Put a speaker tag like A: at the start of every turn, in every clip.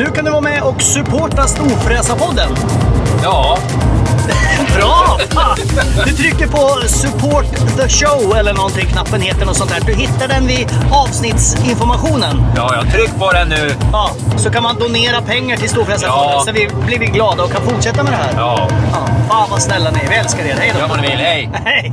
A: Nu kan du vara med och supporta Storfräsarpodden.
B: Ja,
A: Bra! Fan! Du trycker på support the show eller någonting, knappen heter något sånt där. Du hittar den vid avsnittsinformationen.
B: ja, jag tryck på den nu.
A: Ja, så kan man donera pengar till Storfräsarfonden
B: Ja.
A: så vi blir vi glada och kan fortsätta med det här.
B: Ja,
A: Ja, fan vad snälla ni är. Vi älskar er. Hej då!
B: vad ni vill. Hej!
A: Hej!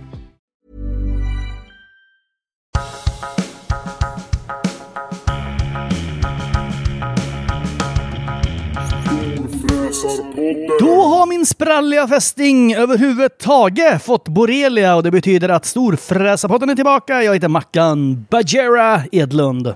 A: Då har min spralliga fästing överhuvudtaget fått borrelia och det betyder att Storfräsarpodden är tillbaka. Jag heter Mackan Bajera Edlund.
C: Eh,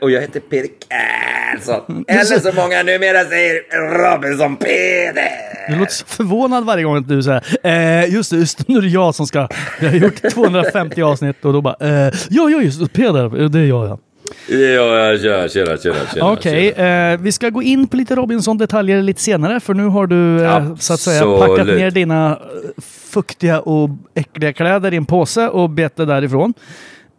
C: och jag heter Peter Karlsson. Eller som många numera säger, Robinson Peder.
A: Du låter så förvånad varje gång att du säger eh, just det, just nu är det jag som ska... Jag har gjort 250 avsnitt och då bara eh, ja, ja, just Peder, det är jag ja.
C: Ja, ja, tjena, tjena, tjena. tjena
A: Okej,
C: tjena.
A: eh, vi ska gå in på lite Robinson-detaljer lite senare för nu har du eh, så att säga packat ner dina eh, fuktiga och äckliga kläder i en påse och bett det därifrån.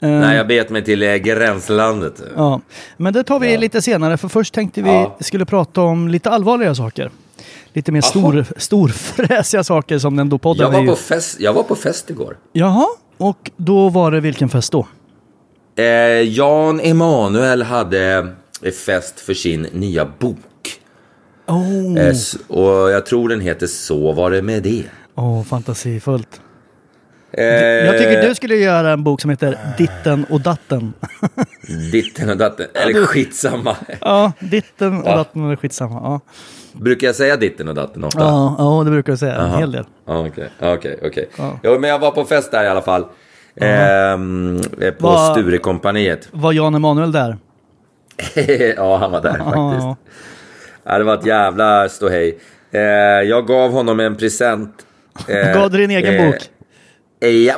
A: Eh,
C: Nej, jag bet mig till eh, gränslandet.
A: Ja, men det tar vi lite senare för först tänkte vi
C: Ja.
A: skulle prata om lite allvarliga saker. Lite mer stor, storfräsiga saker som den då podden
C: Jag var, på fest, jag var på fest igår.
A: Jaha, och då var det vilken fest då?
C: Eh, Jan Emanuel hade eh, fest för sin nya bok.
A: Åh,
C: Eh, och jag tror den heter Så var det med det.
A: oh, fantasifullt.
C: Eh,
A: Jag tycker du skulle göra en bok som heter Ditten och datten.
C: Ditten och datten. Eller skitsamma.
A: ja, Ditten och
C: Ja.
A: datten är skitsamma. Ja,
C: Brukar jag säga ditten och datten ofta?
A: ja, ja det brukar jag säga. En hel del.
C: Ja, Okej, okej, okej.
A: Ja.
C: Jo, men jag var på fest där i alla fall. Ehm, eh, på
A: Vad-
C: Sturecompagniet.
A: Var Jan Emanuel där?
C: ja, han var där faktiskt.
A: Ja.
C: Ja, det var ett jävla ståhej. Eh, jag gav honom en present. Eh,
A: Gav du din egen
C: eh,
A: bok?
C: eh,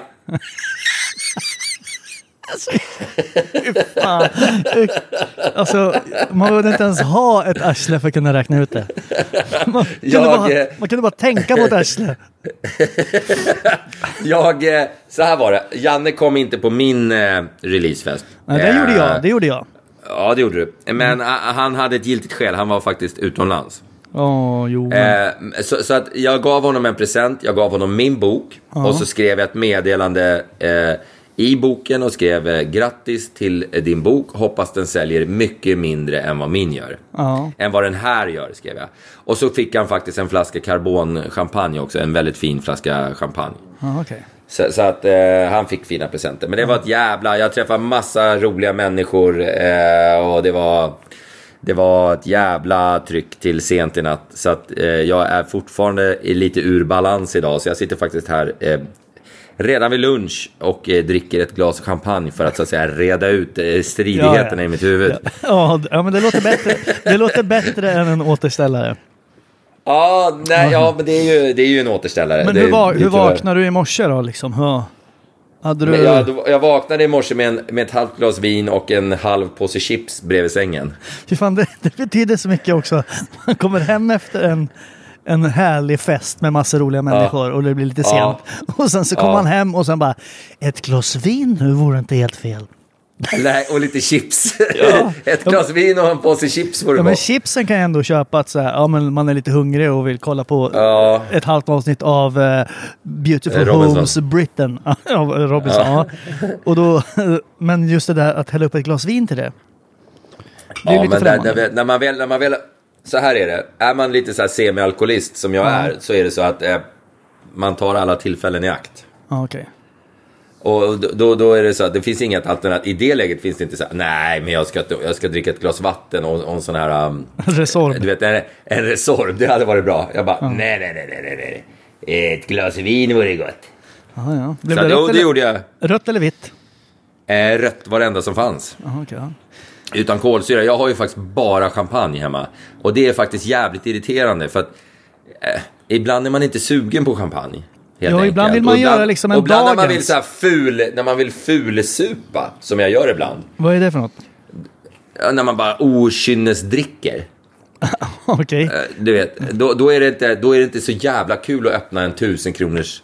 C: Ja.
A: Fan. Alltså, man behövde inte ens ha ett arsle för att kunna räkna ut det. Man kunde,
C: Jag,
A: bara,
C: eh,
A: man kunde bara tänka på ett arsle.
C: Jag, eh, så här var det. Janne kom inte på min eh, releasefest.
A: Nej, det gjorde jag. Det gjorde jag.
C: Ja, det gjorde du. Men eh, han hade ett giltigt skäl. Han var faktiskt utomlands.
A: Åh, jo.
C: Eh, så, så att jag gav honom en present, jag gav honom min bok och så skrev jag ett meddelande eh, i boken och skrev eh, grattis till eh, din bok, hoppas den säljer mycket mindre än vad min gör.
A: Ja.
C: Än vad den här gör, skrev jag. Och så fick han faktiskt en flaska carbonchampagne också, en väldigt fin flaska champagne.
A: Ja, okej.
C: Så, så att eh, han fick fina presenter. Men det var ett jävla... Jag träffade massa roliga människor eh, och det var... Det var ett jävla tryck till sent i natt. Så att eh, jag är fortfarande lite ur balans idag. Så jag sitter faktiskt här eh, redan vid lunch och eh, dricker ett glas champagne för att så att säga reda ut eh, stridigheterna
A: Ja, ja.
C: i mitt huvud. Ja,
A: Ja, ja, men det låter bättre, det låter bättre än en återställare.
C: nej, ja, men det är ju, det är ju en återställare.
A: Men hur, va-
C: det
A: hur vaknar du i morse då? Liksom? Ja. Hade du...
C: Jag, jag vaknade i morse med, en, med ett halvt glas vin och en halv påse chips bredvid sängen.
A: Fy fan, det, det betyder så mycket också. Man kommer hem efter en, en härlig fest med massa roliga människor och det blir lite
C: Ja.
A: sent. Och sen så kommer
C: Ja.
A: man hem och sen bara, ett glas vin nu vore inte helt fel.
C: Nej, och lite chips. ett glas vin och en påse chips får det
A: Ja, men chipsen kan jag ändå köpa att så här, ja, men man är lite hungrig och vill kolla på
C: Ja.
A: ett halvt avsnitt av eh, Beautiful
C: Eh, Robinson.
A: Homes Britain. av Robinson. Ja. Och då, men just det där att hälla upp ett glas vin till det. Det är
C: Ja,
A: lite
C: men där, när, när, man väl, när man väl... Så här är det. Är man lite så här semi-alkoholist som jag är så är det så att eh, man tar alla tillfällen i akt.
A: Ja, okej.
C: Och då- då, är det så att det finns inget alternativ. I det läget finns det inte så här, nej men jag ska, jag ska dricka ett glas vatten och, och en sån här... Um,
A: Resorb.
C: du vet, en, en Resorb, det hade varit bra. Jag bara, nej, nej, nej, nej, nej, nej. Ett glas vin vore gott.
A: Ja, ja. Blev
C: Så
A: det rött,
C: det
A: eller,
C: gjorde jag.
A: rött eller vitt?
C: Eh, rött var det enda som fanns.
A: Aha, ja.
C: Utan kolsyra. Jag har ju faktiskt bara champagne hemma. Och det är faktiskt jävligt irriterande för att eh, ibland är man inte sugen på champagne. Helt
A: Ja,
C: enkelt.
A: ibland vill
C: Och
A: man göra liksom en
C: Och ibland när man
A: dagens.
C: vill så här ful, när man vill fulsupa, som jag gör ibland.
A: Vad är det för något?
C: När man bara okynnesdricker.
A: Okej.
C: Eh, Du vet, då, då, är det inte, då är det inte så jävla kul att öppna en tusen kronors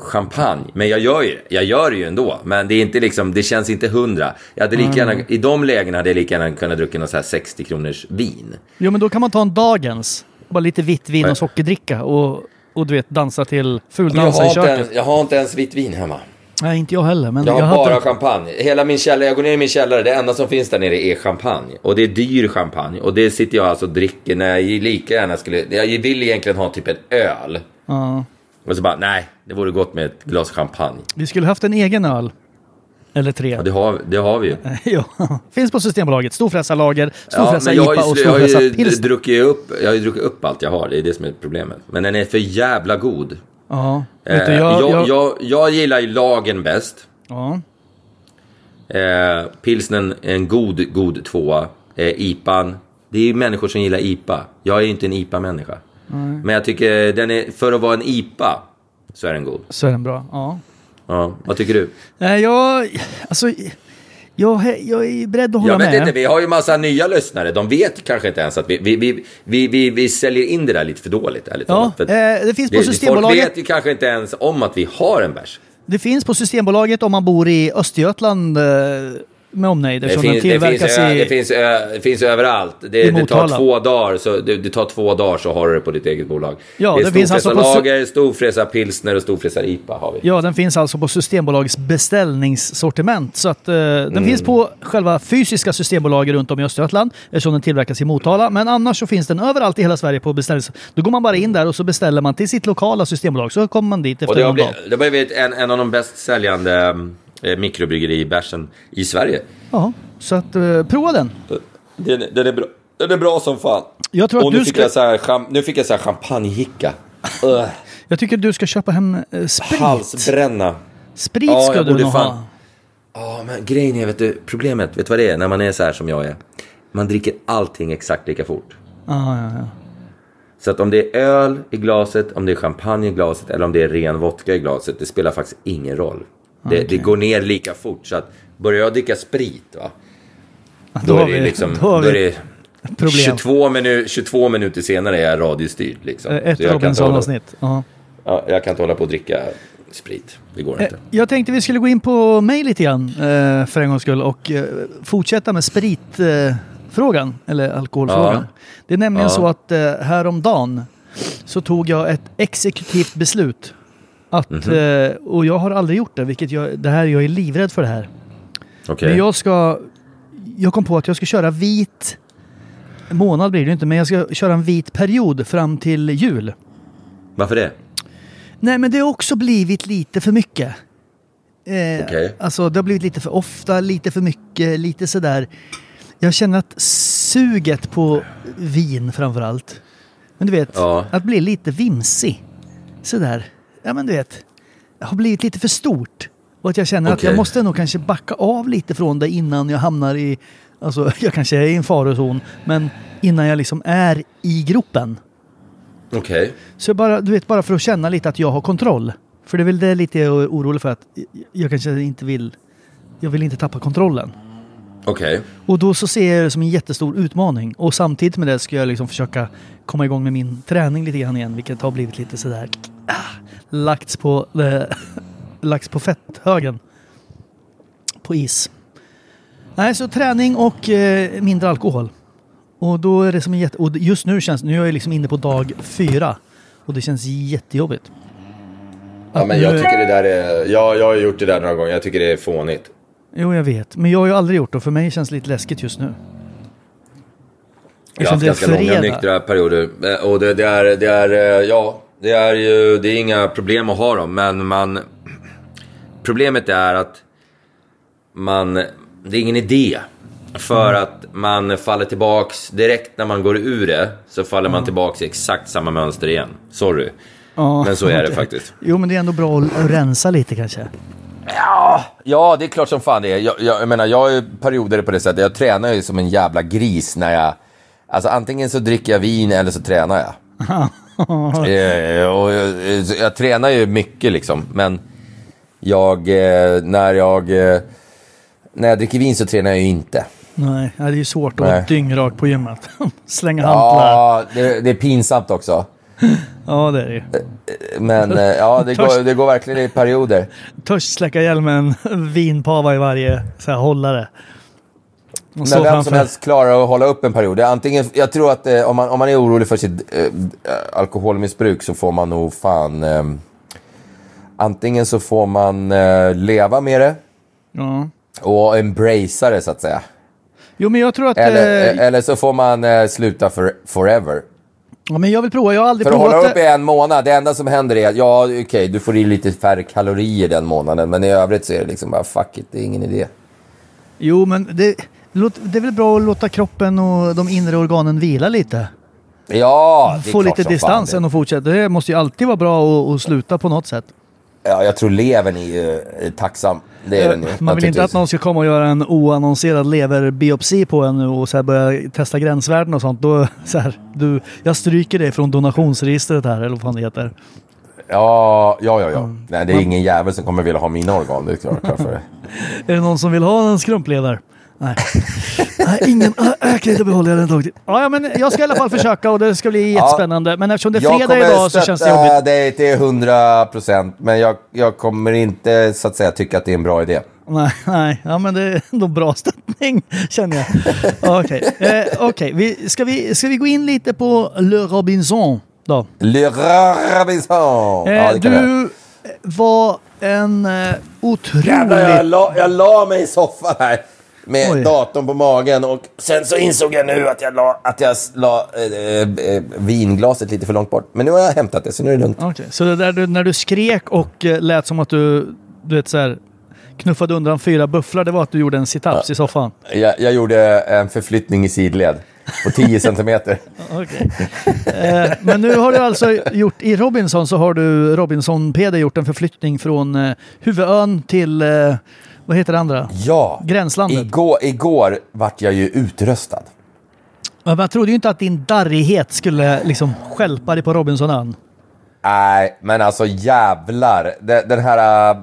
C: champagne. Men jag gör ju. Jag gör det ju ändå. Men det är inte liksom, det känns inte hundra. Jag hade lika gärna, I de lägena hade jag lika gärna kunnat dricka något så här 60 kronors vin.
A: Jo, men då kan man ta en dagens. Bara lite vitt vin och sockerdricka och, och du vet, dansa till fuldansa
C: har
A: i köket.
C: ens, jag har inte ens vitt vin hemma.
A: Nej, inte jag heller. Men
C: Jag har
A: jag
C: bara
A: hade...
C: champagne. Hela min källare, jag går ner i min källare, det enda som finns där nere är champagne. Och det är dyr champagne. Och det sitter jag alltså och dricker när jag lika gärna skulle... Jag vill egentligen ha typ en öl.
A: Ja.
C: Och så bara, nej, det vore gott med ett glas champagne.
A: Vi skulle haft en egen öl. Eller tre.
C: Ja, det har, det har vi ju.
A: ja. Finns på Systembolaget. Storfräsarlager,
C: Ja,
A: storfräsar
C: har
A: IPA och
C: ju, jag har ju druckit upp, jag har ju druckit upp allt jag har, det är det som är problemet. Men den är för jävla god.
A: Ja.
C: Eh,
A: du,
C: jag,
A: jag,
C: jag,
A: jag,
C: jag, gillar ju lagen bäst.
A: ja.
C: Eh, pilsnen är en god, god tvåa. Eh, IPAn, det är ju människor som gillar IPA. Jag är ju inte en IPA-människa. Men jag tycker den är, för att vara en IPA så är den god.
A: Så är den bra. Ja.
C: Ja, vad tycker du?
A: Nej, jag... Alltså... Jag, jag är beredd att hålla
C: Jag vet
A: med.
C: inte, vi har ju massa nya lyssnare. De vet kanske inte ens att vi, vi, vi, vi, vi, vi säljer in det där lite för dåligt. Ärligt
A: Ja.
C: För
A: eh, det finns på
C: Folk
A: Systembolaget.
C: vet ju kanske inte ens om att vi har en bärs.
A: Det finns på Systembolaget om man bor i Östergötland eh, med omnejd.
C: Det
A: eftersom den
C: det, finns,
A: tillverkas i...
C: det, finns, ö- det finns överallt. Det, det tar två dagar så, det, det tar två dagar så har du det på ditt eget bolag.
A: Ja,
C: det är
A: det finns alltså på
C: storfräsarlager, storfräsar pilsner och storfräsar IPA har vi.
A: Ja, den finns alltså på Systembolagets beställningssortiment. Så att, eh,
C: Mm.
A: Den finns på själva fysiska Systembolaget runt om i Östergötland eftersom den tillverkas i Motala. Men annars så finns den överallt i hela Sverige på beställnings... Då går man bara in där och så beställer man till sitt lokala Systembolag. Så kommer man dit
C: Och
A: efter
C: det har
A: någon dag.
C: det har blivit en, en av de bäst säljande eh, mikrobryggeri-bärsen i Sverige.
A: Ja, så att eh, prova den.
C: Den, den, är bra, den är bra som fan.
A: Jag tror att
C: och nu,
A: du
C: fick
A: ska-
C: jag så här, cham- nu fick jag så här champagnehicka.
A: Jag tycker du ska köpa hem eh, sprit.
C: Halsbränna.
A: Sprit
C: Ja,
A: ska du nog
C: fan-
A: ha.
C: Ja, men grejen är, vet du, problemet, vet du vad det är när man är så här som jag är? Man dricker allting exakt lika fort.
A: Ja, ja, ja.
C: Så att om det är öl i glaset, om det är champagne i glaset eller om det är ren vodka i glaset, det spelar faktiskt ingen roll. Det, det går ner lika fort. Så att börjar jag dricka sprit, va? Då,
A: har
C: är det
A: vi-
C: liksom,
A: då
C: då är det
A: problem.
C: 22, minu 22 minuter senare är jag radiostyrd. Liksom.
A: Eh, Ett Robinson-avsnitt. Ja.
C: Ja, jag kan inte hålla på och dricka sprit. Det går
A: Eh,
C: inte.
A: Jag tänkte vi skulle gå in på mig lite grann eh, för en gångs skull och fortsätta med spritfrågan, eller alkoholfrågan.
C: Ja.
A: Det är nämligen
C: Ja.
A: så att häromdagen så tog jag ett exekutivt beslut. Att,
C: Mhm.
A: eh, och jag har aldrig gjort det, vilket jag, det här, jag är livrädd för det här.
C: Okej.
A: Men jag ska, jag kom på att jag ska köra vit, månad blir det inte, men jag ska köra en vit period fram till jul.
C: Varför det?
A: Nej, men det har också blivit lite för mycket. Eh,
C: Okej.
A: Alltså, det har blivit lite för ofta, lite för mycket, lite sådär. Jag känner att suget på vin framför allt. Men du vet,
C: Ja.
A: att bli lite vimsig. Sådär. Ja, men du vet. Det har blivit lite för stort. Och att jag känner att
C: Okej.
A: jag måste nog kanske backa av lite från det innan jag hamnar i... Alltså, jag kanske är i en farozon, men innan jag liksom är i gropen.
C: Okej.
A: Så jag bara, du vet, bara för att känna lite att jag har kontroll. För det är väl det lite jag är orolig för att jag kanske inte vill... Jag vill inte tappa kontrollen.
C: Okej.
A: Och då så ser jag det som en jättestor utmaning. Och samtidigt med det ska jag liksom försöka komma igång med min träning lite grann igen. Vilket har blivit lite sådär... Ah, lagts på, eh, lagts på fetthögen. På is. Nej, så träning och eh, mindre alkohol. Och då är det som en jätte... Och just nu känns... Nu är jag liksom inne på dag fyra. Och det känns jättejobbigt.
C: Ja, men jag tycker det där är... Ja, jag har gjort det där några gånger. Jag tycker det är fånigt.
A: Jo, jag vet. Men jag har ju aldrig gjort det. För mig känns det lite läskigt just nu.
C: Jag har haft ganska långa nyktra perioder. Eh, Och det, det, är, det är, eh, ja, det är ju, det är inga problem att ha dem. Men man, problemet är att man, det är ingen idé. För att man faller tillbaks, direkt när man går ur det, så faller man tillbaks i exakt samma mönster igen. Sorry.
A: Ja,
C: Men så är det faktiskt.
A: Jo, men det är ändå bra att att rensa lite kanske.
C: Ja, ja, det är klart som fan det är. Jag, jag, jag menar, jag har ju perioder på det sättet. Jag tränar ju som en jävla gris när jag... Alltså antingen så dricker jag vin eller så tränar jag. Eh, och jag, jag tränar ju mycket liksom, men jag... Eh, när jag... Eh, när jag dricker vin så tränar jag ju inte.
A: Nej, det är ju svårt att vara dyngrak på gymmet. Slänga hantlar.
C: Ja, det, det är pinsamt också.
A: Ja, det är det ju.
C: Men ja, det går, det går verkligen i perioder.
A: Törs släcka ihjäl med en vinpava i varje så här, hållare. Och så
C: vem
A: framför-
C: som helst klarar att hålla upp en period. Antingen, jag tror att eh, om, man, om man är orolig för sitt eh, alkoholmissbruk så får man nog fan... Eh, antingen så får man eh, leva med det
A: Ja.
C: och embracea det så att säga.
A: Jo, men jag tror att...
C: Eller,
A: eh,
C: eller så får man eh, sluta för, forever.
A: ja, men jag vill prova. Jag har aldrig
C: För att
A: provat
C: hålla upp i en månad, det enda som händer är att ja, okej, du får i lite färre kalorier den månaden. Men i övrigt så är det liksom bara fuck it, det är ingen idé.
A: Jo, men det, det är väl bra att låta kroppen och de inre organen vila lite.
C: Ja,
A: Få lite distans än att fortsätta. Det måste ju alltid vara bra att, sluta på något sätt.
C: Ja, jag tror levern är ju eh, tacksam. Det är den ju.
A: Eh, Man vill inte att någon ska komma och göra en oannonserad leverbiopsi på en nu och så börja testa gränsvärden och sånt. Då, så här, du, jag stryker det från donationsregistret här, eller vad fan det heter.
C: Ja, ja, ja. ja.
A: Mm.
C: Nej, det är ingen jävel som kommer vilja ha mina organ, det är klart, klart för det.
A: Är det någon som vill ha en skrumplever? Nej. Nej, ingen. Ah, Jag kan inte behålla den tag till. Ja, men jag ska i alla fall försöka och det ska bli jättespännande. Men eftersom det är
C: Jag
A: fredag
C: kommer
A: idag så känns det jobbigt.
C: dig till 100 procent, men jag, jag kommer inte så att säga tycka att det är en bra idé.
A: Nej, nej, ja men det är ändå bra stöttning känner jag. Okej, eh, okej. vi, ska, vi, ska vi gå in lite på Le Robinson då?
C: Le Robinson!
A: Eh,
C: Ja, jag.
A: du var en eh, otrolig...
C: Jävlar, jag la, jag la mig i soffan här med
A: Oj.
C: datorn på magen och sen så insåg jag nu att jag la, att jag la eh, eh, vinglaset lite för långt bort. Men nu har jag hämtat det, så nu är det lugnt.
A: Okej, så det där du, när du skrek och eh, lät som att du, du vet så här, knuffade undan fyra bufflar, det var att du gjorde en sit-ups i soffan?
C: Jag, jag gjorde en förflyttning i sidled på 10 centimeter.
A: Okej. Eh, men nu har du alltså gjort, i Robinson så har du Robinson Peder gjort en förflyttning från eh, huvudön till, eh, vad heter det andra?
C: Ja,
A: Gränslandet.
C: igår, igår vart jag ju utröstad.
A: Men Jag trodde ju inte att din darrighet skulle liksom stjälpa dig på Robinsonön.
C: Nej, men alltså jävlar. Den, här... äh,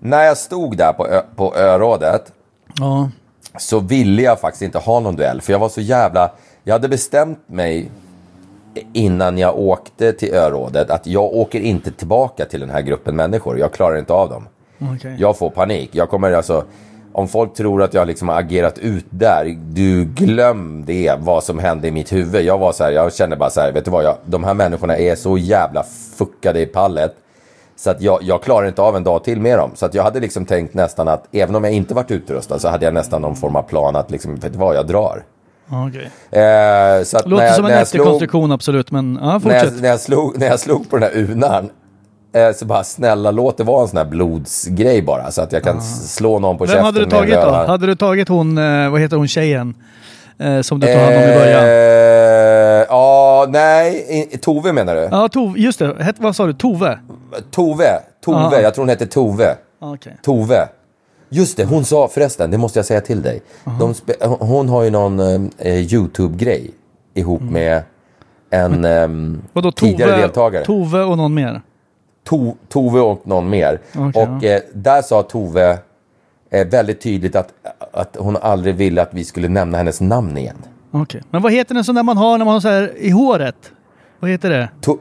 C: när jag stod där på, ö, på örådet
A: Ja.
C: så ville jag faktiskt inte ha någon duell. För jag var så jävla... Jag hade bestämt mig innan jag åkte till örådet att jag åker inte tillbaka till den här gruppen människor. Jag klarar inte av dem.
A: Okej.
C: Jag får panik. Jag kommer alltså... Om folk tror att jag liksom har agerat ut där, du glöm det, vad som hände i mitt huvud. Jag var så här, jag kände bara så här, vet du vad, jag, de här människorna är så jävla fuckade i pallet. Så att jag, jag klarar inte av en dag till med dem. Så att jag hade liksom tänkt nästan att, även om jag inte varit utrustad, så hade jag nästan någon form av plan att liksom, vet du vad, jag drar.
A: Okej.
C: Eh, så att
A: Låter
C: när jag,
A: som en
C: när jag slog-
A: efterkonstruktion absolut, men ja,
C: när
A: fortsätt.
C: jag, när, jag slog, när jag slog på den här unan så bara snälla låt det vara en sån här blodsgrej bara så att jag kan s- slå någon på
A: Vem
C: käften
A: hade du
C: med
A: tagit då? Hade du tagit hon, eh, vad heter hon, tjejen? Eh, som du tog hand om i början.
C: Eh, ja, nej, Tove menar du?
A: Ja, Tove, just det. Vad sa du? Tove?
C: Tove, Tove,
A: Ja.
C: jag tror hon heter Tove.
A: Okej.
C: Tove. Just det, hon sa förresten, det måste jag säga till dig. Spe- hon har ju någon eh, YouTube-grej ihop med en ehm,
A: Vadå
C: tidigare
A: Tove,
C: deltagare.
A: Tove och någon mer?
C: To, Tove och någon mer.
A: Okej,
C: och eh, där sa Tove eh, väldigt tydligt att, att hon aldrig ville att vi skulle nämna hennes namn igen.
A: Okej. Men vad heter den sån där man har när man har så här i håret? Vad heter det?
C: To,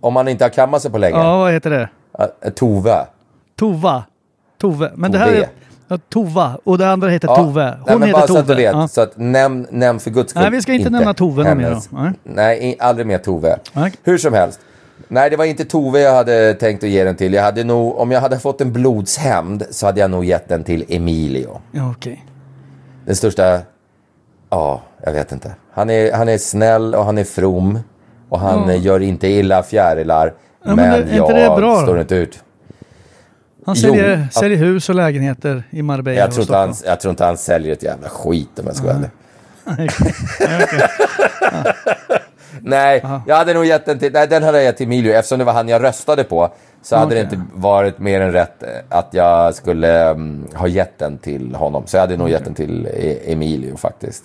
C: om man inte har kammat sig på länge.
A: Ja, vad heter det?
C: Eh, Tove.
A: Tova. Tove. Men det här
C: Tove.
A: är... Ja, Tova. Och det andra heter
C: Ja,
A: Tove.
C: nej,
A: Hon
C: men
A: heter Tove.
C: så att du vet.
A: Ja.
C: Så att nämn, nämn för guds skull
A: Nej, vi ska inte nämna Tove mer. Nej.
C: Nej, aldrig mer Tove.
A: Nej.
C: Hur som helst. Nej, det var inte Tove jag hade tänkt att ge den till. Jag hade nog, om jag hade fått en blodshämnd så hade jag nog gett den till Emilio.
A: Ja, okej.
C: Den största, ja, jag vet inte. Han är, han är snäll och han är from. Och han eh, gör inte illa fjärilar.
A: Ja, men
C: men
A: inte
C: jag
A: det bra
C: står inte ut.
A: Han
C: Jo,
A: säljer,
C: att-
A: säljer hus och lägenheter i Marbella
C: Jag tror, inte han, jag tror inte han säljer ett jävla skit om jag ska vara ärlig. Nej, jag hade nog gett den till, nej den hade jag gett till Emilio eftersom det var han jag röstade på. Så hade det inte varit mer än rätt eh, att jag skulle mm, ha gett den till honom. Så jag hade nog gett den till E- Emilio faktiskt.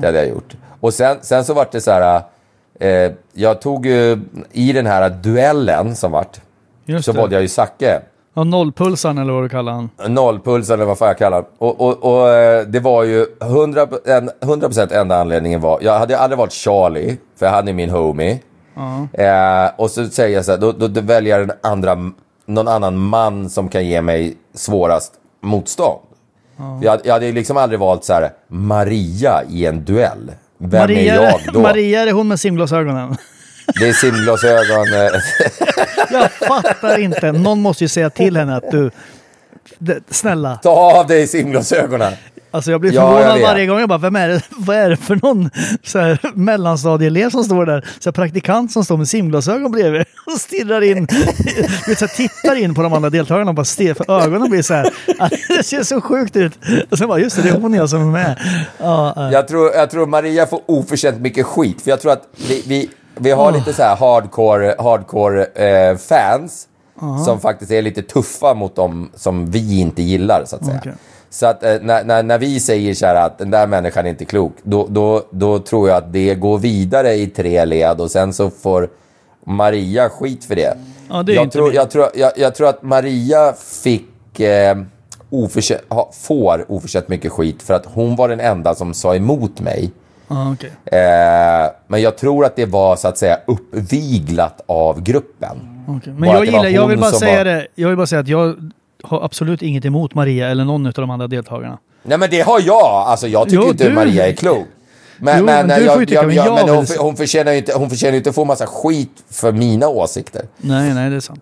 C: Det hade jag gjort. Och sen, sen så vart det så här, eh, jag tog ju i den här duellen som vart,
A: Just
C: så valde jag ju Zacke.
A: Ja, nollpulsaren eller vad du kallar han.
C: Nollpuls eller vad fan jag kallar och, och, och eh, det var ju 100%, en- 100% enda anledningen var, jag hade aldrig varit Charlie, för jag hade min homie. Eh, och så säger jag så här, då, då, då väljer jag den andra, någon annan man som kan ge mig svårast motstånd. För Jag, jag hade ju liksom aldrig valt så här, Maria i en duell. Vem
A: Maria,
C: är jag då?
A: Maria är hon med simglasögonen.
C: Det är simglasögon. eh,
A: Jag fattar inte. Någon måste ju säga till henne att du... Snälla.
C: Ta av dig simglasögonen.
A: Alltså jag blir
C: Ja, jag
A: förvånad
C: vet.
A: varje gång. Jag bara, vem är det, vad är det för någon så här, mellanstadieelev som står där? Så här, praktikant som står med simglasögon bredvid och stirrar in. vet, så här, tittar in på de andra deltagarna och bara stirrar. För ögonen blir så här. Det ser så sjukt ut. Och sen bara, just det, det är hon jag som är med. Ja.
C: Jag tror, jag tror Maria får oförtjänt mycket skit. För jag tror att vi, vi, vi har lite så här hardcore, hardcore eh, fans. Som faktiskt är lite tuffa mot dem som vi inte gillar så att säga.
A: Okej.
C: Så att eh, när, när, när vi säger så här att den där människan är inte klok. Då, då, då tror jag att det går vidare i tre led och sen så får Maria skit för det.
A: Ja, det
C: jag, tror, jag, tror, jag, jag tror att Maria fick eh, ha, får oförtjänt mycket skit för att hon var den enda som sa emot mig.
A: Okej.
C: Eh, men jag tror att det var så att säga uppviglat av gruppen.
A: Okej. Men
C: Bara
A: jag gillar, jag vill bara säga
C: var-
A: det. Jag vill bara säga att jag har absolut inget emot Maria eller någon av de andra deltagarna.
C: Nej men det har jag! Alltså jag tycker
A: Jo,
C: inte
A: du-
C: Maria är klok. Men,
A: Jo,
C: men,
A: men du
C: jag, jag, jag, men hon, hon, förtjänar ju inte, hon förtjänar inte att få massa skit för mina åsikter.
A: Nej, nej, det är sant.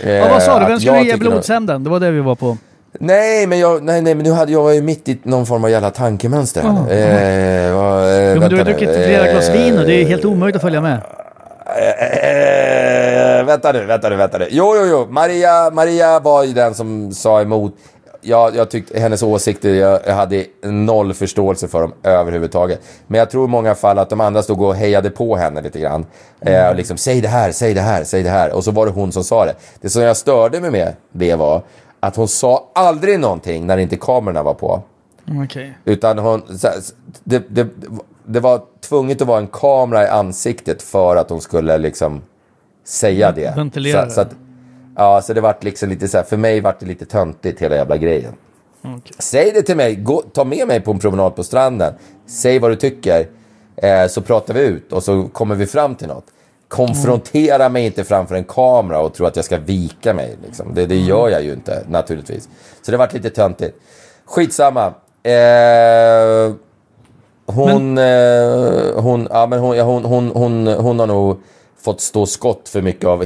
C: Eh,
A: Ja, vad sa du? Vem skulle du ge blodshämnden? Det var det vi var på.
C: Nej, men jag, nej, nej, men nu hade jag var ju mitt i någon form av jävla tankemönster här. Eh, vad, eh,
A: Jo, men du har druckit flera glas vin och det är helt omöjligt att följa med.
C: Eh, vänta nu, vänta nu, vänta nu. Jo, jo, jo. Maria, Maria var ju den som sa emot. Jag, jag tyckte hennes åsikter, jag, jag hade noll förståelse för dem överhuvudtaget. Men jag tror i många fall att de andra stod och hejade på henne lite grann. Eh, och liksom, säg det här, säg det här, säg det här. Och så var det hon som sa det. Det som jag störde mig med det var att hon sa aldrig någonting när inte kamerorna var på.
A: Okej.
C: Utan hon, det, det, det var tvunget att vara en kamera i ansiktet för att hon skulle liksom säga det.
A: Ventilera
C: Så, så att, ja, så det vart liksom lite så här, för mig vart det lite töntigt hela jävla grejen.
A: Okej.
C: Säg det till mig, Gå, ta med mig på en promenad på stranden. Säg vad du tycker, eh, så pratar vi ut och så kommer vi fram till något. Konfrontera mig inte framför en kamera och tro att jag ska vika mig. Liksom. Det, det gör jag ju inte, naturligtvis. Så det vart lite töntigt. Skitsamma. Eh, hon, eh, hon, ja, men hon, ja, hon, hon, hon, hon har nog fått stå skott för mycket av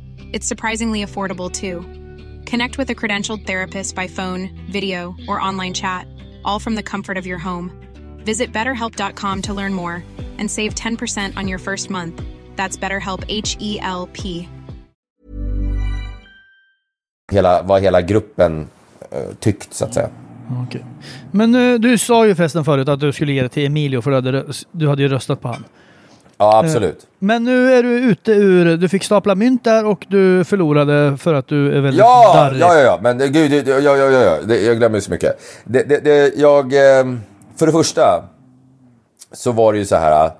D: It's surprisingly affordable too. Connect with a credentialed therapist by phone, video, or online chat, all from the comfort of your home. Visit betterhelp.com to learn more and save 10% on your first month. That's BetterHelp H E L P.
C: Hela, vad hela gruppen eh, tyckt så att säga.
A: Okej. Men eh, du sa ju förresten förut att du skulle ge det till Emilio för du hade, du hade ju röstat på han.
C: Ja, absolut.
A: Men nu är du ute ur... Du fick stapla mynt där och du förlorade för att du är väldigt
C: Ja,
A: darrig.
C: ja, ja, ja, men det- gud, ja, ja, ja, ja. Det, jag glömmer så mycket. Det, det, det, jag, eh, för det första så var det ju så här eh,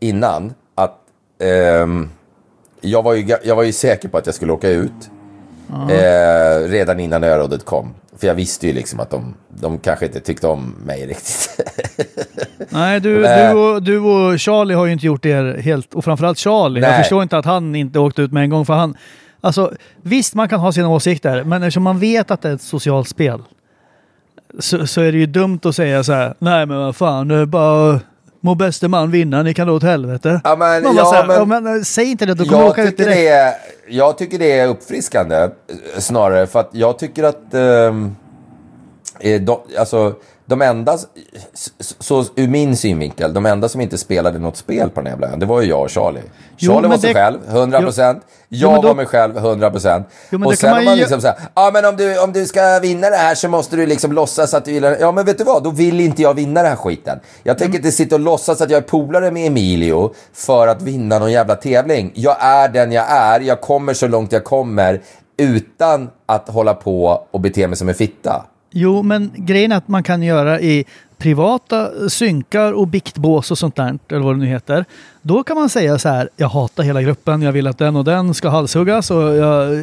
C: innan att ehm, jag, var ju, jag var ju säker på att jag skulle åka ut eh, redan innan örådet kom. För jag visste ju liksom att de, de kanske inte tyckte om mig riktigt.
A: Nej, du, du, och, du och Charlie har ju inte gjort er helt... Och framförallt Charlie. Jag
C: Nej.
A: förstår inte att han inte åkte ut med en gång för han... Alltså, visst, man kan ha sina åsikter, men eftersom man vet att det är ett socialt spel så, så är det ju dumt att säga så här. Nej, men vad fan, det är bara... Må bäste man vinna, ni kan dra åt helvete.
C: Ja, men- ja,
A: här,
C: men-
A: ja, men, eh, säg inte det, då kommer
C: jag,
A: åka ut
C: tycker
A: direkt.
C: det är, jag tycker det är uppfriskande eh, snarare. För att jag tycker att ehm, eh, de, alltså, de enda, så ur min synvinkel, de enda som inte spelade något spel på den här jävla ön, det var ju jag och Charlie.
A: Jo,
C: Charlie var sig
A: det-
C: själv, 100%.
A: Jo,
C: Jag
A: men då-
C: var mig själv, 100%.
A: Jo, men
C: och sen
A: man
C: man
A: ju-
C: liksom såhär, ja men om du, om du ska vinna det här så måste du liksom låtsas att du gillar Ja men vet du vad, då vill inte jag vinna den här skiten. Jag tänker inte sitta och låtsas att jag är polare med Emilio för att vinna någon jävla tävling. Jag är den jag är, jag kommer så långt jag kommer utan att hålla på och bete mig som en fitta.
A: Jo, men grejen är att man kan göra i privata synkar och biktbås och sånt där, eller vad det nu heter. Då kan man säga så här, jag hatar hela gruppen, jag vill att den och den ska halshuggas och jag,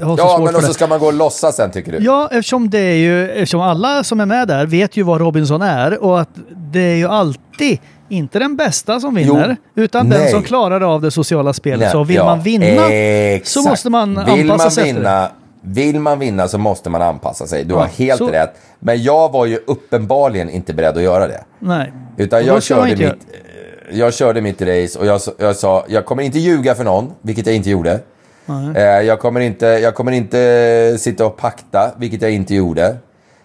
A: jag har så
C: Ja
A: svårt
C: men
A: för
C: och så ska man gå och låtsas sen tycker du?
A: Ja, eftersom det är ju, eftersom alla som är med där vet ju vad Robinson är och att det är ju alltid inte den bästa som vinner, utan den
C: nej.
A: som klarar av det sociala spelet.
C: Nej,
A: Så vill
C: ja,
A: man vinna
C: exakt.
A: så måste man
C: vill
A: anpassa
C: man
A: sig efter det.
C: Vill man vinna så måste man anpassa sig. Du
A: Ja,
C: har helt
A: så-
C: rätt. Men jag var ju uppenbarligen inte beredd att göra det.
A: Nej.
C: Utan jag körde, mitt, jag körde mitt race och jag, jag sa, jag kommer inte ljuga för någon, vilket jag inte gjorde. Eh, jag, kommer inte, jag kommer inte sitta och pakta, vilket jag inte gjorde.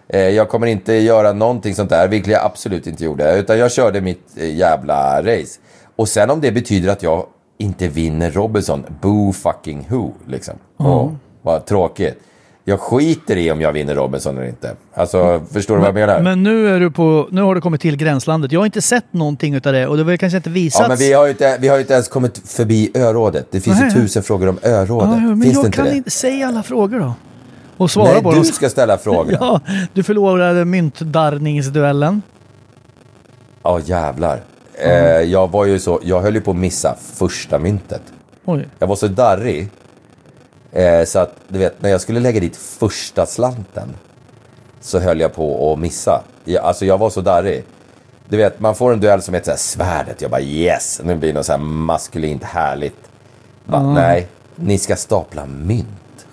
C: Eh, jag kommer inte göra någonting sånt där, vilket jag absolut inte gjorde. Utan jag körde mitt eh, jävla race. Och sen om det betyder att jag inte vinner Robinson, boo fucking who, liksom. Åh, vad tråkigt. Jag skiter i om jag vinner Robinson eller inte. Alltså, förstår du vad jag menar?
A: Men nu, är du på, nu har du kommit till gränslandet. Jag har inte sett någonting utav det och det var kanske inte visats.
C: Ja, men vi har ju inte, vi har inte ens kommit förbi örådet. Det finns
A: Nej.
C: ju tusen frågor om örådet.
A: Ja, men
C: finns det
A: jag
C: inte
A: kan
C: det?
A: inte säga alla frågor då. Och svara
C: Nej,
A: på
C: du
A: dem.
C: ska ställa frågor. Ja,
A: Ja, du förlorade myntdarrningsduellen.
C: jävlar. Eh, jag var ju så, jag höll ju på att missa första myntet.
A: Oj.
C: Jag var så darrig. Eh, så att, du vet, när jag skulle lägga dit första slanten så höll jag på att missa. Jag, alltså jag var så darrig. Du vet, man får en duell som heter så här, svärdet. Jag bara yes, nu blir det något så här maskulint härligt. Bara, Nej, ni ska stapla mynt.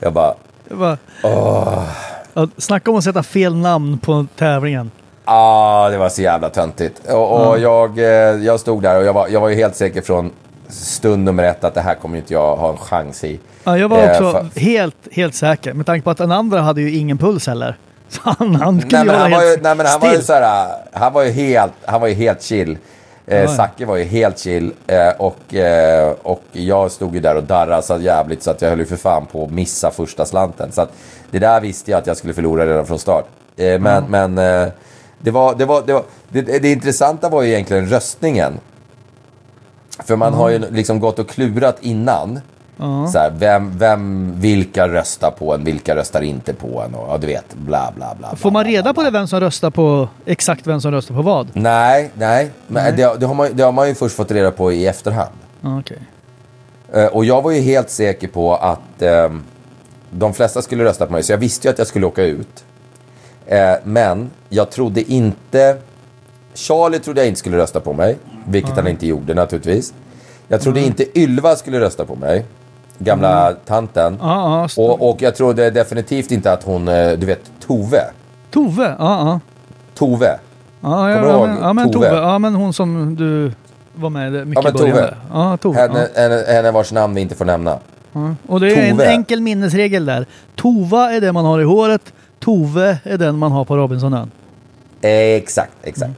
C: Jag bara,
A: Det var... Ja, snacka om att sätta fel namn på tävlingen.
C: ah, det var så jävla töntigt. Och, och jag, eh, jag stod där och jag var, jag var ju helt säker från stund nummer ett att det här kommer inte jag ha en chans i.
A: Ja, jag var
C: Eh,
A: också
C: fa-
A: helt, helt säker. Med tanke på att den andra hade ju ingen puls heller. Så han, han kunde
C: Nej men, han var ju, nej men han var ju
A: still.
C: så här, han var ju helt, han var ju helt chill. Eh,
A: ja.
C: Zacke var ju helt chill eh, och, eh, och jag stod ju där och darrade så jävligt så att jag höll ju för fan på att missa första slanten. Så att det där visste jag att jag skulle förlora redan från start. Eh, men men det, var, det, var, det, var, det, det intressanta var ju egentligen röstningen. För man har ju liksom gått och klurat innan. Så här, vem, vem, vilka röstar på en, vilka röstar inte på en och ja, du vet, bla bla bla.
A: Får
C: bla,
A: man reda
C: bla,
A: på
C: bla.
A: det vem som röstar på, exakt vem som röstar på vad?
C: Nej, nej. Men Det, det, har man, det har man ju först fått reda på i efterhand.
A: Okej.
C: Eh, och jag var ju helt säker på att eh, de flesta skulle rösta på mig, så jag visste ju att jag skulle åka ut. Eh, men jag trodde inte... Charlie trodde jag inte skulle rösta på mig, vilket han inte gjorde naturligtvis. Jag trodde inte Ylva skulle rösta på mig, gamla tanten.
A: Ja, ja, st-
C: Och, och jag trodde definitivt inte att hon, eh, du vet, Tove.
A: Tove, ja, ja.
C: Tove.
A: Ja, ja, ja, men, ja, men
C: Tove?
A: Tove. Ja, men hon som du var med mycket
C: Ja, men
A: i början.
C: Tove.
A: Ja, Tove.
C: Henne, henne, henne vars namn vi inte får nämna.
A: ja. Och det är en
C: Tove.
A: enkel minnesregel där. Tova är det man har i håret. Tove är den man har på Robinsonön.
C: Exakt, exakt.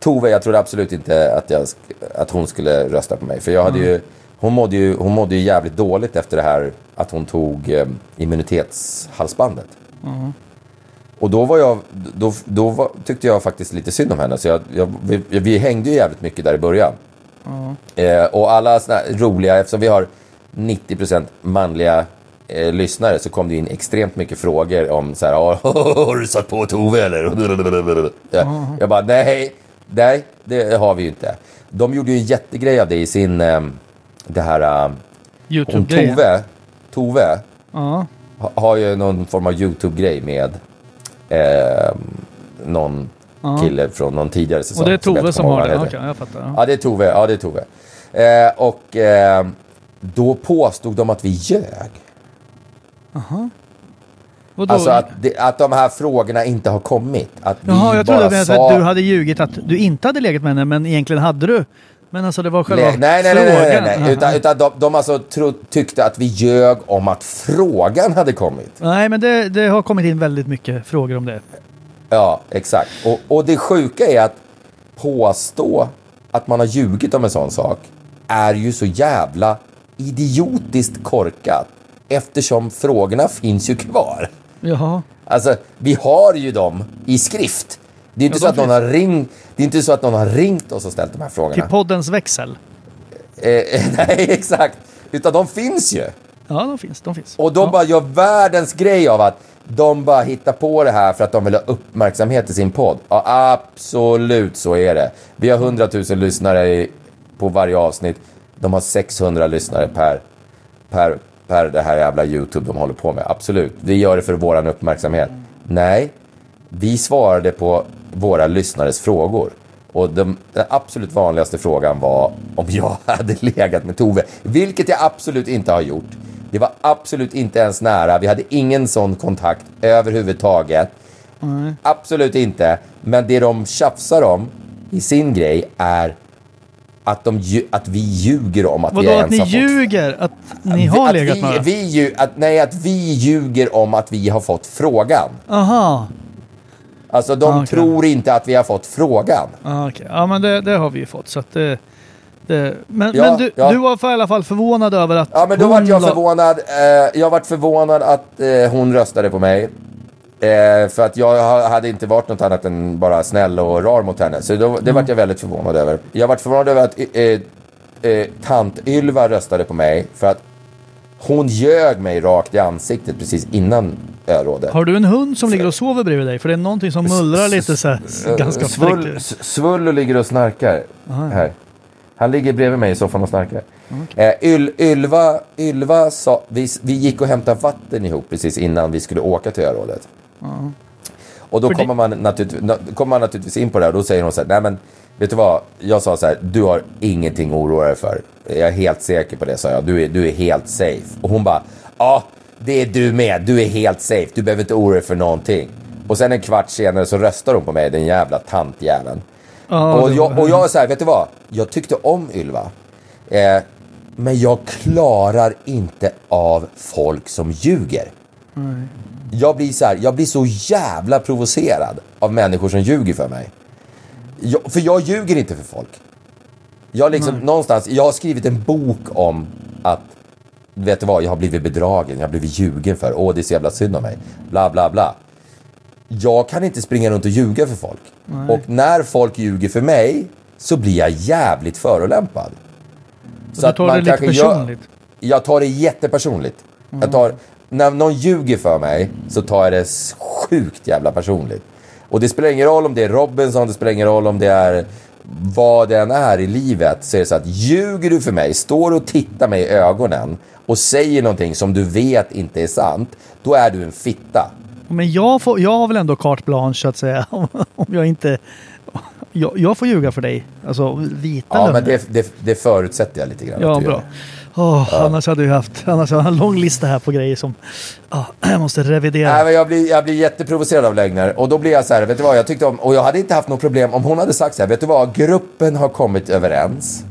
C: Tove, jag trodde absolut inte att, jag, att hon skulle rösta på mig. För jag hade ju, hon, mådde ju, hon mådde ju jävligt dåligt efter det här att hon tog eh, immunitetshalsbandet. Och då, var jag, då, då var, tyckte jag faktiskt lite synd om henne. Så jag, jag, vi, vi hängde ju jävligt mycket där i början. Eh, och alla såna roliga, eftersom vi har 90% manliga eh, lyssnare så kom det in extremt mycket frågor om så här, "Ja, har du satt på Tove eller? Jag, jag bara, nej, nej, det har vi ju inte. De gjorde ju en jättegrej av det i sin, eh, det här, eh, hon
A: Youtube-grejen.
C: Tove, Tove ha- har ju någon form av YouTube-grej med eh, någon kille från någon tidigare säsong.
A: Och det är
C: som
A: Tove som
C: kommer
A: har det? Okej, jag fattar. Ja.
C: Ja, det är Tove. Ja, det är Tove. Eh, och eh, då påstod de att vi ljög.
A: Vadå?
C: Alltså att, det, att de här frågorna inte har kommit. Att
A: Jaha, jag trodde att
C: sa...
A: du hade ljugit att du inte hade legat med henne, men egentligen hade du. Men alltså det var själva
C: Nej, nej, nej, nej, nej,
A: frågan.
C: nej, nej.
A: Aha.
C: Utan, utan de, de alltså tro, tyckte att vi ljög om att frågan hade kommit.
A: Nej, men det, det har kommit in väldigt mycket frågor om det.
C: Ja, exakt. Och, och det sjuka är att påstå att man har ljugit om en sån sak är ju så jävla idiotiskt korkat eftersom frågorna finns ju kvar.
A: Jaha.
C: Alltså, vi har ju dem i skrift. Det är inte,
A: Ja,
C: så, att någon har ringt, det är inte så att någon har ringt oss och ställt de här frågorna.
A: Till poddens växel.
C: Eh, nej, exakt. Utan de finns ju.
A: Ja, de finns. De finns.
C: Och de
A: ja.
C: bara gör världens grej av att de bara hittar på det här för att de vill ha uppmärksamhet i sin podd. Ja, absolut så är det. Vi har 100 000 lyssnare i, på varje avsnitt. De har 600 lyssnare per, per, per det här jävla YouTube de håller på med. Absolut. Vi gör det för våran uppmärksamhet. Nej, vi svarade på våra lyssnares frågor. Och de, den absolut vanligaste frågan var om jag hade legat med Tove. Vilket jag absolut inte har gjort. Det var absolut inte ens nära. Vi hade ingen sån kontakt överhuvudtaget. Absolut inte. Men det de tjafsar om i sin grej är att, de, att vi ljuger om att vi
A: Vadå,
C: ens
A: att ni ljuger? Att ni har
C: att
A: legat
C: vi,
A: med
C: vi, lju- att, Nej, att vi ljuger om att vi har fått frågan.
A: Aha.
C: Alltså de
A: Ah, okej.
C: tror inte att vi har fått frågan.
A: Ja, okej. Ja, men det, det har vi ju fått. Så att det, det, men
C: Ja,
A: men du,
C: ja.
A: du var för i alla fall förvånad över att
C: Ja men då
A: hon
C: vart jag förvånad. Eh, jag vart förvånad att eh, hon röstade på mig. Eh, för att jag ha- hade inte varit något annat än bara snäll och rar mot henne. Så då, det vart jag väldigt förvånad över. Jag vart förvånad över att eh, eh, tant-Ylva röstade på mig. För att hon ljög mig rakt i ansiktet precis innan örådet.
A: Har du en hund som ligger och sover bredvid dig? För det är någonting som mullrar lite så här, ganska
C: Svull,
A: fräckt.
C: S- Svullo ligger och snarkar här. Han ligger bredvid mig i soffan och snarkar. Eh, Yl, Ylva, Ylva sa, vi, vi gick och hämtade vatten ihop precis innan vi skulle åka till örådet. Och då
A: För
C: kommer, man naturligtvis, na- kommer man naturligtvis in på det här och då säger hon så här, nej men vet du vad, jag sa så här, du har ingenting att oroa dig för. Jag är helt säker på det, sa jag. Du är, du är helt safe. Och hon bara, ja, det är du med. Du är helt safe. Du behöver inte oroa dig för någonting. Och sen en kvart senare så röstar hon på mig, den jävla tantjäveln.
A: Ja,
C: och, jag, och jag är så här, vet du vad? Jag tyckte om Ylva. Eh, men jag klarar inte av folk som ljuger. Jag blir, så här, jag blir så jävla provocerad av människor som ljuger för mig. Jag, för jag ljuger inte för folk. Jag, liksom, någonstans, jag har skrivit en bok om att, vet du vad, jag har blivit bedragen, jag har blivit ljugen för, åh det är så jävla synd om mig, bla bla bla. Jag kan inte springa runt och ljuga för folk. Och när folk ljuger för mig så blir jag jävligt förolämpad.
A: Så du tar det lite personligt?
C: jag tar det jättepersonligt. Jag tar, när någon ljuger för mig så tar jag det sjukt jävla personligt. Och det spelar ingen roll om det är Robinson, det spelar ingen roll om det är vad den är i livet så är det så att ljuger du för mig, står och tittar mig i ögonen och säger någonting som du vet inte är sant, då är du en fitta.
A: Men jag, får, jag har väl ändå carte blanche att säga. Om, om jag inte... Jag, jag får ljuga för dig. Alltså vita
C: Ja,
A: lögner.
C: men det, det, det förutsätter jag lite grann
A: Ja,
C: att du
A: bra.
C: gör.
A: Åh, Annars hade jag haft annars jag en lång lista här på grejer som ah, jag måste revidera.
C: Nej, men jag, blir, jag blir jätteprovocerad av lögner. Och då blir jag så här, vet du vad, jag tyckte om, och jag hade inte haft något problem om hon hade sagt så här, vet du vad, gruppen har kommit överens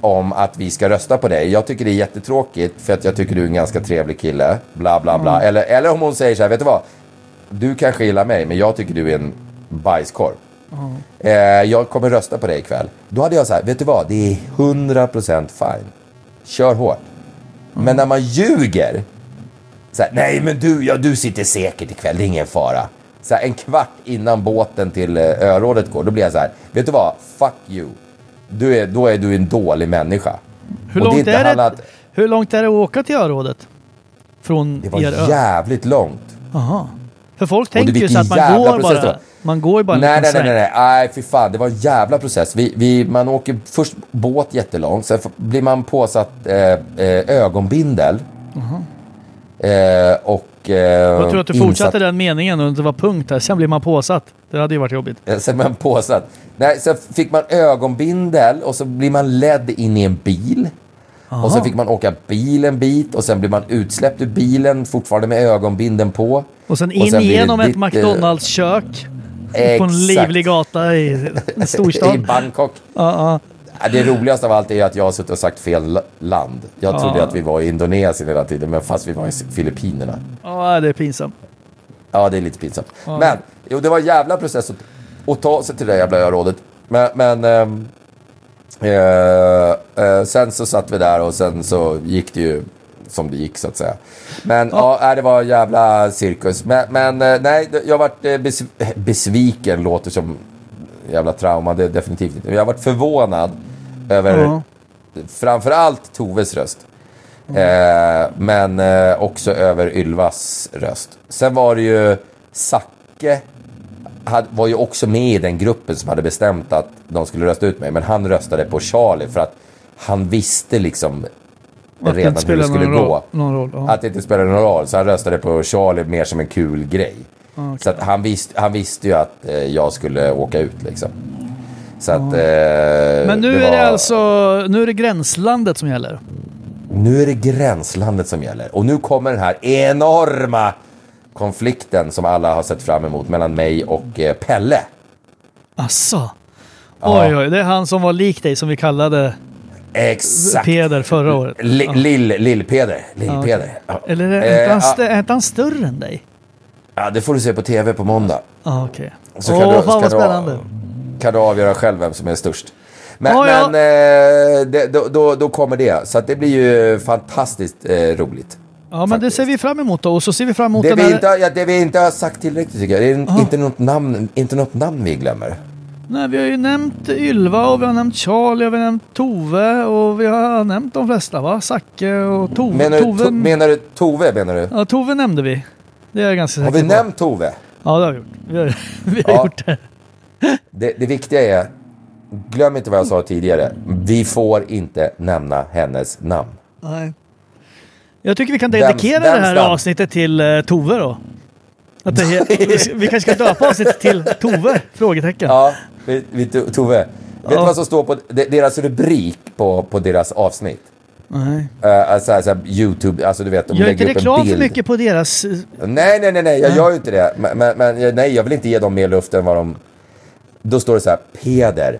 C: om att vi ska rösta på dig. Jag tycker det är jättetråkigt för att jag tycker du är en ganska trevlig kille, bla bla bla. Eller, eller om hon säger så här, vet du vad, du kanske gillar mig, men jag tycker du är en bajskorv. Eh, jag kommer rösta på dig ikväll. Då hade jag så här, vet du vad, det är 100% fine. Kör hårt. Men när man ljuger, så här, nej men du, ja, du sitter säkert ikväll, det är ingen fara. Så här, en kvart innan båten till eh, örådet går, då blir jag så här, vet du vad, fuck you. Du är, då är du en dålig människa.
A: hur,
C: och det är
A: långt det,
C: handlat-
A: hur långt är det att åka till örådet? Från
C: Det var
A: er
C: jävligt långt.
A: Aha. För folk tänker ju så att man går
C: process
A: bara. Man går ju bara
C: Nej, nej,
A: liten
C: nej, nej,
A: sväng.
C: nej, nej, fy fan, det var en jävla process. Vi, vi, man åker först båt jättelångt, sen blir man påsatt eh, eh, ögonbindel. Eh, och... Eh,
A: Jag tror att du
C: insatt-
A: fortsatte den meningen och det var punkt där. Sen blir man påsatt. Det hade ju varit jobbigt.
C: Eh, Sen man påsatt. Nej, sen fick man ögonbindel och så blir man ledd in i en bil. Och så fick man åka bil en bit och sen blir man utsläppt ur bilen fortfarande med ögonbinden på.
A: Och sen
C: Och
A: in
C: sen
A: genom ett
C: eh,
A: McDonalds-kök. På en livlig gata i en
C: I
A: storstad.
C: Bangkok.
A: Ja, ja.
C: Ja, Det roligaste av allt är att jag har suttit och sagt fel la- land. Jag trodde
A: Ja.
C: att vi var i Indonesien hela tiden, men fast vi var i Filippinerna.
A: ja, det är pinsamt.
C: Ja, det är lite pinsamt. Men, jo, det var en jävla process att, att ta sig till det jävla örådet. Men, men ehm, eh, eh, sen så satt vi där och sen så gick det ju som det gick så att säga. Men ja, nej, det var en jävla cirkus. Men, men eh, nej, jag varit eh, besv besviken, låter som jävla trauma, det är definitivt inte. Jag har varit förvånad över
A: Ja.
C: framförallt Toves röst. Eh, men eh, också över Ylvas röst. Sen var det ju Zacke var ju också med i den gruppen som hade bestämt att de skulle rösta ut mig. Men han röstade på Charlie för att han visste liksom
A: Att
C: redan hur det skulle gå.
A: roll. Roll ja.
C: Att det inte spelade någon roll. Så han röstade på Charlie mer som en kul grej.
A: okej.
C: Så att han, visste, han visste ju att eh, jag skulle åka ut liksom. Så att... Eh,
A: Men nu
C: det
A: är det
C: var-
A: alltså nu är det gränslandet som gäller.
C: Nu är det gränslandet som gäller. Och nu kommer den här enorma konflikten som alla har sett fram emot mellan mig och eh, Pelle.
A: Asså? Oj, oj, det är han som var lik dig som vi kallade
C: Exakt.
A: Peder förra året. Ja.
C: Lill, Lill-Peder. Lill-Peder. Ja.
A: Eller är,
C: Eh,
A: han, är inte han större än dig?
C: Ja, det får du se på tv på måndag.
A: Ja, okej.
C: Så kan, du,
A: fan
C: kan,
A: vad
C: du, kan du avgöra själv vem som är störst. Men,
A: Ja, ja.
C: men eh, det, då, då, då kommer det. Så det blir ju fantastiskt eh, roligt.
A: Ja, men det
C: faktiskt.
A: ser vi fram emot då. Och så ser vi fram emot
C: Det vi,
A: här...
C: inte, har- ja, det vi inte har sagt tillräckligt tycker jag. Det är inte något, namn, inte något namn vi glömmer.
A: Nej, vi har ju nämnt Ylva och vi har nämnt Charlie och vi har nämnt Tove och vi har nämnt de flesta va? Zacke och Tove.
C: Menar,
A: Tove,
C: du, to, menar du Tove? Menar du?
A: ja, Tove nämnde vi. Det är jag ganska
C: Har
A: säker
C: vi
A: på.
C: nämnt Tove?
A: Ja, det har vi gjort. Vi har, vi har
C: Ja.
A: gjort det.
C: Det, det viktiga är, glöm inte vad jag sa tidigare. Vi får inte nämna hennes namn.
A: Nej. Jag tycker vi kan dedikera det
C: vems
A: här avsnittet till uh, Tove då. Att det vi, kanske ska döpa avsnittet till Tove? Frågetecken.
C: Ja, vi, vi, Tove. Vet du vad som står på de- deras rubrik på, på deras avsnitt?
A: Nej.
C: Uh, alltså, alltså, YouTube, alltså du vet, de
A: Gör inte
C: lägger en
A: reklam för mycket på deras... eh,
C: Nej, nej, nej, nej, jag gör ju inte det. Men, men, nej, jag vill inte ge dem mer luft än vad de... Då står det så här, Peder,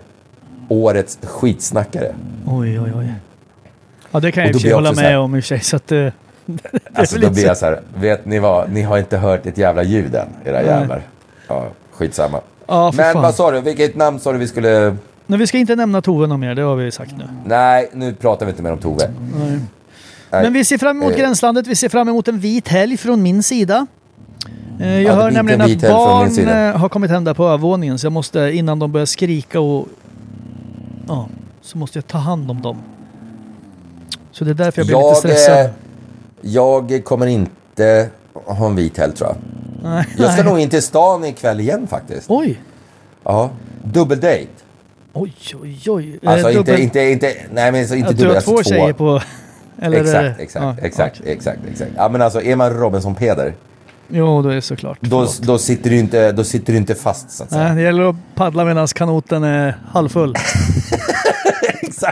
C: årets skitsnackare.
A: Oj, oj, oj. Ja, det kan jag
C: Och
A: i och
C: jag
A: hålla med
C: här-
A: om i och för sig. Så att, eh,
C: Alltså då blir jag så här, vet ni vad, ni har inte hört ett jävla ljud än, era jävlar. Ja, skitsamma.
A: Ja,
C: Men
A: fan.
C: vad sa du, vilket namn sa du vi skulle...
A: Men vi ska inte nämna Tove någon mer, det har vi sagt nu.
C: Nej, nu pratar vi inte mer om Tove. Nej.
A: Men vi ser fram emot
C: Eh.
A: gränslandet, vi ser fram emot en vit helg från min sida. Eh, Jag
C: Ja,
A: hör nämligen att barn eh, har kommit hem där på övervåningen så jag måste innan de börjar skrika och... Ja, så måste jag ta hand om dem. Så det är därför jag blir lite
C: Jag,
A: stressad.
C: eh, jag kommer inte ha en vit helg tror jag.
A: Nej,
C: Jag ska nog in till stan ikväll igen faktiskt.
A: Oj!
C: Ja, dubbeldate.
A: Oj, oj, oj.
C: Alltså
A: Eh,
C: inte,
A: dubbel-
C: inte, inte, nej men så inte
A: att du
C: dubbel,
A: har
C: alltså
A: två tjejer på... Eller
C: Exakt,
A: det-
C: exakt,
A: ja,
C: exakt,
A: okej.
C: exakt, exakt. Ja men alltså är man Robinson Peder,
A: Jo, då är det såklart.
C: då, då, sitter du inte, då sitter du inte fast så att säga.
A: Nej, det gäller att paddla medan kanoten är halvfull.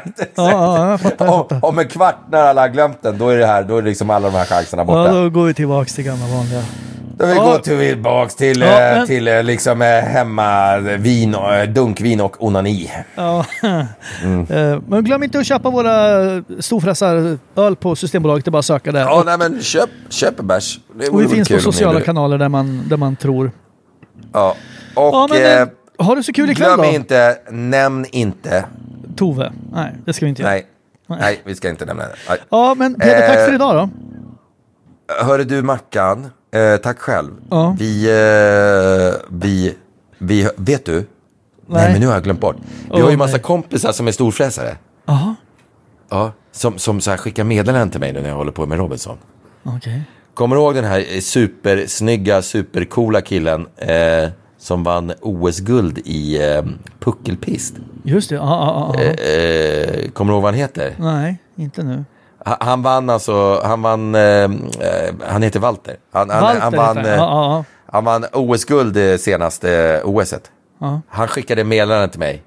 C: exakt, exakt.
A: Ja, ja, fattar.
C: Om,
A: fattar.
C: om en kvart när alla har glömt den, då är det här, då är det liksom alla de här chanserna borta.
A: Ja, då går vi tillbaks till gamla vanliga.
C: Då vi
A: Ja.
C: går tillbaks till,
A: Ja,
C: eh,
A: men-
C: till eh, liksom eh, hemma vin dunkvin och onani.
A: Ja.
C: Mm.
A: Men glöm inte att köpa våra storfräsaröl på Systembolaget. Det är bara att söka där.
C: Ja, nej men köp, köp bärs. Det
A: och vi finns på sociala
C: det.
A: kanaler där man, där man tror.
C: Ja. Och
A: Ja, men,
C: eh,
A: har du så kul ikväll
C: glöm
A: då?
C: inte, nämn inte.
A: Tove. Nej, det ska vi inte göra.
C: Nej, nej vi ska inte nämna det. Nej.
A: Ja, men Peder, tack
C: Eh,
A: för idag då.
C: Hörru du Mackan, eh, tack själv.
A: Ja.
C: Vi, eh, vi, vi, vet du? Nej.
A: Nej.
C: men nu har jag glömt bort. Vi
A: Åh,
C: har ju massa
A: nej.
C: kompisar som är storfräsare.
A: Jaha,
C: Ja, som, som så här skickar meddelanden till mig nu när jag håller på med Robinson.
A: okej.
C: Kommer du ihåg den här supersnygga, supercoola killen eh, som vann OS-guld i eh, puckelpist?
A: Just det. Ja, ja, ja.
C: Eh, kommer du ihåg vad han heter?
A: Nej, inte nu.
C: Ha- Han vann alltså, han vann, eh, eh, han heter Walter. Han, han,
A: Walter
C: han
A: heter
C: vann,
A: han.
C: eh,
A: Ja, ja, ja.
C: han vann OS-guld eh, senaste OSet. Han skickade meddelande till mig.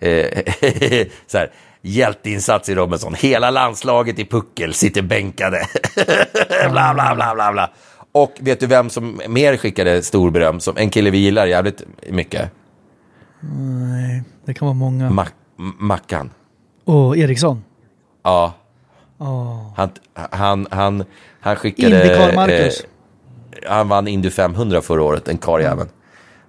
C: Eh, så här, hjälteinsats i Robinson. Hela landslaget i puckel sitter bänkade. bla, bla, bla, bla, bla. Och vet du vem som mer skickade stor beröm? Som en kille vi gillar jävligt mycket.
A: Nej, det kan vara många.
C: Mac- M- Mackan.
A: Och Eriksson.
C: Ja.
A: Åh.
C: Han, han, han, han skickade...
A: Indycar Marcus.
C: Eh, han vann Indy 500 förra året, en karljäveln.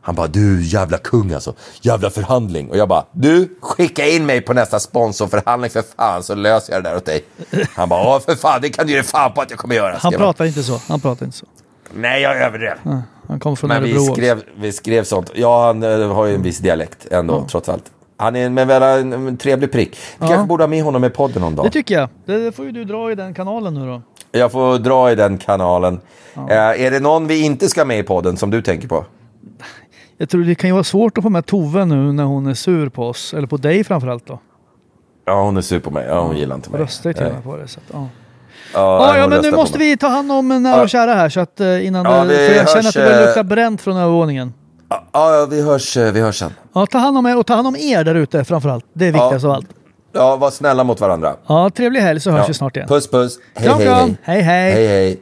C: Han bara, du jävla kung alltså. Jävla förhandling. Och jag bara, du, skicka in mig på nästa sponsorförhandling för fan så löser jag det där åt dig. Han bara, ja för fan, det kan du ge fan på att jag kommer göra.
A: Han pratar inte så. Han pratar inte så.
C: Nej, jag överdrev.
A: Han kommer från
C: Men vi
A: Örebro också.
C: skrev, vi skrev sånt. Ja, han eh, har ju en viss dialekt ändå, trots allt. Han är men väl en, en trevlig prick. Vi kanske borde ha med honom i podden någon dag.
A: Det tycker jag. Det får ju du dra i den kanalen nu då.
C: Jag får dra i den kanalen. Eh, är det någon vi inte ska med i podden som du tänker på?
A: Jag tror det kan ju vara svårt att få med Tove nu när hon är sur på oss. Eller på dig framförallt då.
C: Ja, hon är sur på mig. Ja, hon gillar inte mig.
A: Röstar ju till och med på det. Så att, ja.
C: Ja,
A: Ja,
C: nej,
A: ja, men nu måste vi ta hand om nära och kära här så att eh, innan
C: Ja,
A: det, för jag känner
C: hörs,
A: att det börjar
C: eh,
A: lukta bränt från övervåningen.
C: Ja, ja, vi hörs, eh, vi hörs sen.
A: Ja, ta hand om er och ta hand om er där ute framförallt. Det är viktigast av allt.
C: Ja, var snälla mot varandra.
A: Ja, trevlig helg så hörs
C: Ja.
A: vi snart igen.
C: Puss, puss. Hej,
A: Kram,
C: hej,
A: kram.
C: hej.
A: Hej, hej.
C: Hej,